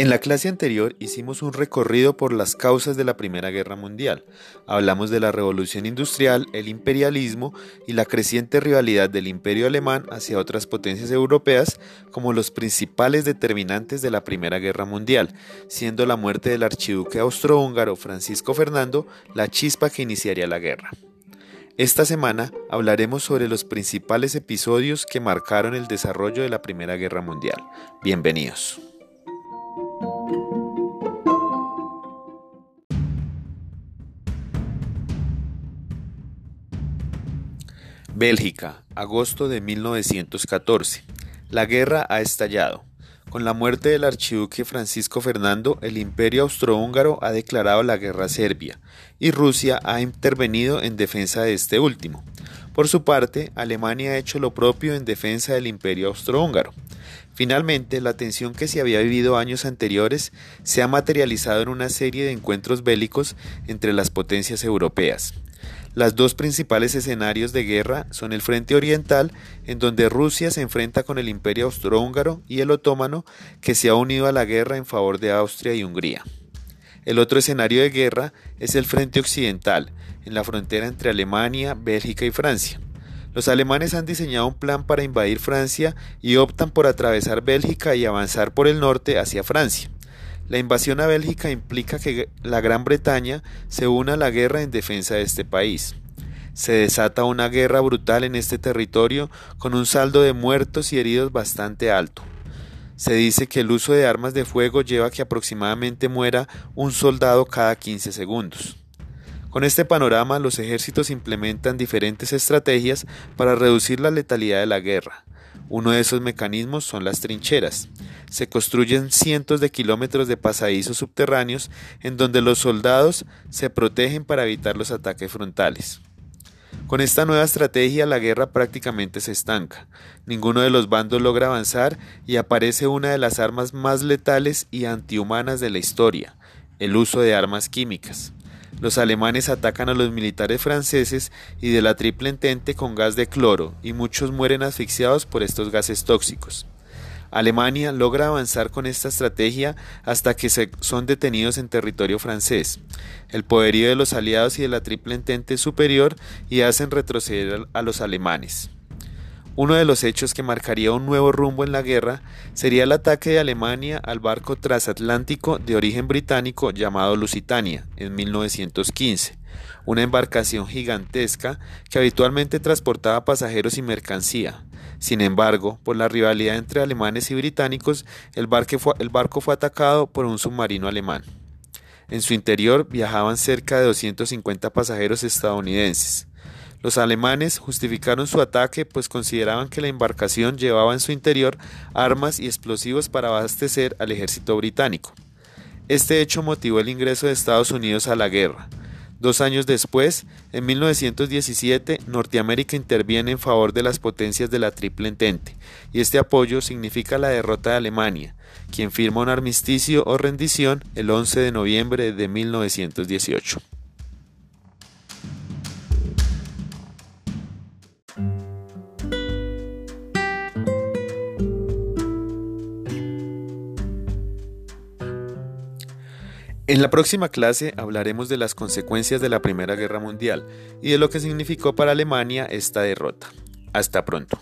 En la clase anterior hicimos un recorrido por las causas de la Primera Guerra Mundial. Hablamos de la revolución industrial, el imperialismo y la creciente rivalidad del imperio alemán hacia otras potencias europeas como los principales determinantes de la Primera Guerra Mundial, siendo la muerte del archiduque austrohúngaro Francisco Fernando la chispa que iniciaría la guerra. Esta semana hablaremos sobre los principales episodios que marcaron el desarrollo de la Primera Guerra Mundial. Bienvenidos. Bélgica, agosto de 1914. La guerra ha estallado. Con la muerte del archiduque Francisco Fernando, el imperio austrohúngaro ha declarado la guerra a Serbia y Rusia ha intervenido en defensa de este último. Por su parte, Alemania ha hecho lo propio en defensa del imperio austrohúngaro. Finalmente, la tensión que se había vivido años anteriores se ha materializado en una serie de encuentros bélicos entre las potencias europeas. Las dos principales escenarios de guerra son el frente oriental, en donde Rusia se enfrenta con el imperio austrohúngaro, y el otomano, que se ha unido a la guerra en favor de Austria y Hungría. El otro escenario de guerra es el frente occidental, en la frontera entre Alemania, Bélgica y Francia. Los alemanes han diseñado un plan para invadir Francia y optan por atravesar Bélgica y avanzar por el norte hacia Francia. La invasión a Bélgica implica que la Gran Bretaña se una a la guerra en defensa de este país. Se desata una guerra brutal en este territorio con un saldo de muertos y heridos bastante alto. Se dice que el uso de armas de fuego lleva a que aproximadamente muera un soldado cada 15 segundos. Con este panorama, los ejércitos implementan diferentes estrategias para reducir la letalidad de la guerra. Uno de esos mecanismos son las trincheras. Se construyen cientos de kilómetros de pasadizos subterráneos en donde los soldados se protegen para evitar los ataques frontales. Con esta nueva estrategia la guerra prácticamente se estanca. Ninguno de los bandos logra avanzar y aparece una de las armas más letales y antihumanas de la historia, el uso de armas químicas. Los alemanes atacan a los militares franceses y de la Triple Entente con gas de cloro y muchos mueren asfixiados por estos gases tóxicos. Alemania logra avanzar con esta estrategia hasta que son detenidos en territorio francés. El poderío de los aliados y de la Triple Entente es superior y hacen retroceder a los alemanes. Uno de los hechos que marcaría un nuevo rumbo en la guerra sería el ataque de Alemania al barco transatlántico de origen británico llamado Lusitania en 1915, una embarcación gigantesca que habitualmente transportaba pasajeros y mercancía. Sin embargo, por la rivalidad entre alemanes y británicos, el barco fue, atacado por un submarino alemán. En su interior viajaban cerca de 250 pasajeros estadounidenses. Los alemanes justificaron su ataque pues consideraban que la embarcación llevaba en su interior armas y explosivos para abastecer al ejército británico. Este hecho motivó el ingreso de Estados Unidos a la guerra. Dos años después, en 1917, Norteamérica interviene en favor de las potencias de la Triple Entente, y este apoyo significa la derrota de Alemania, quien firma un armisticio o rendición el 11 de noviembre de 1918. En la próxima clase hablaremos de las consecuencias de la Primera Guerra Mundial y de lo que significó para Alemania esta derrota. Hasta pronto.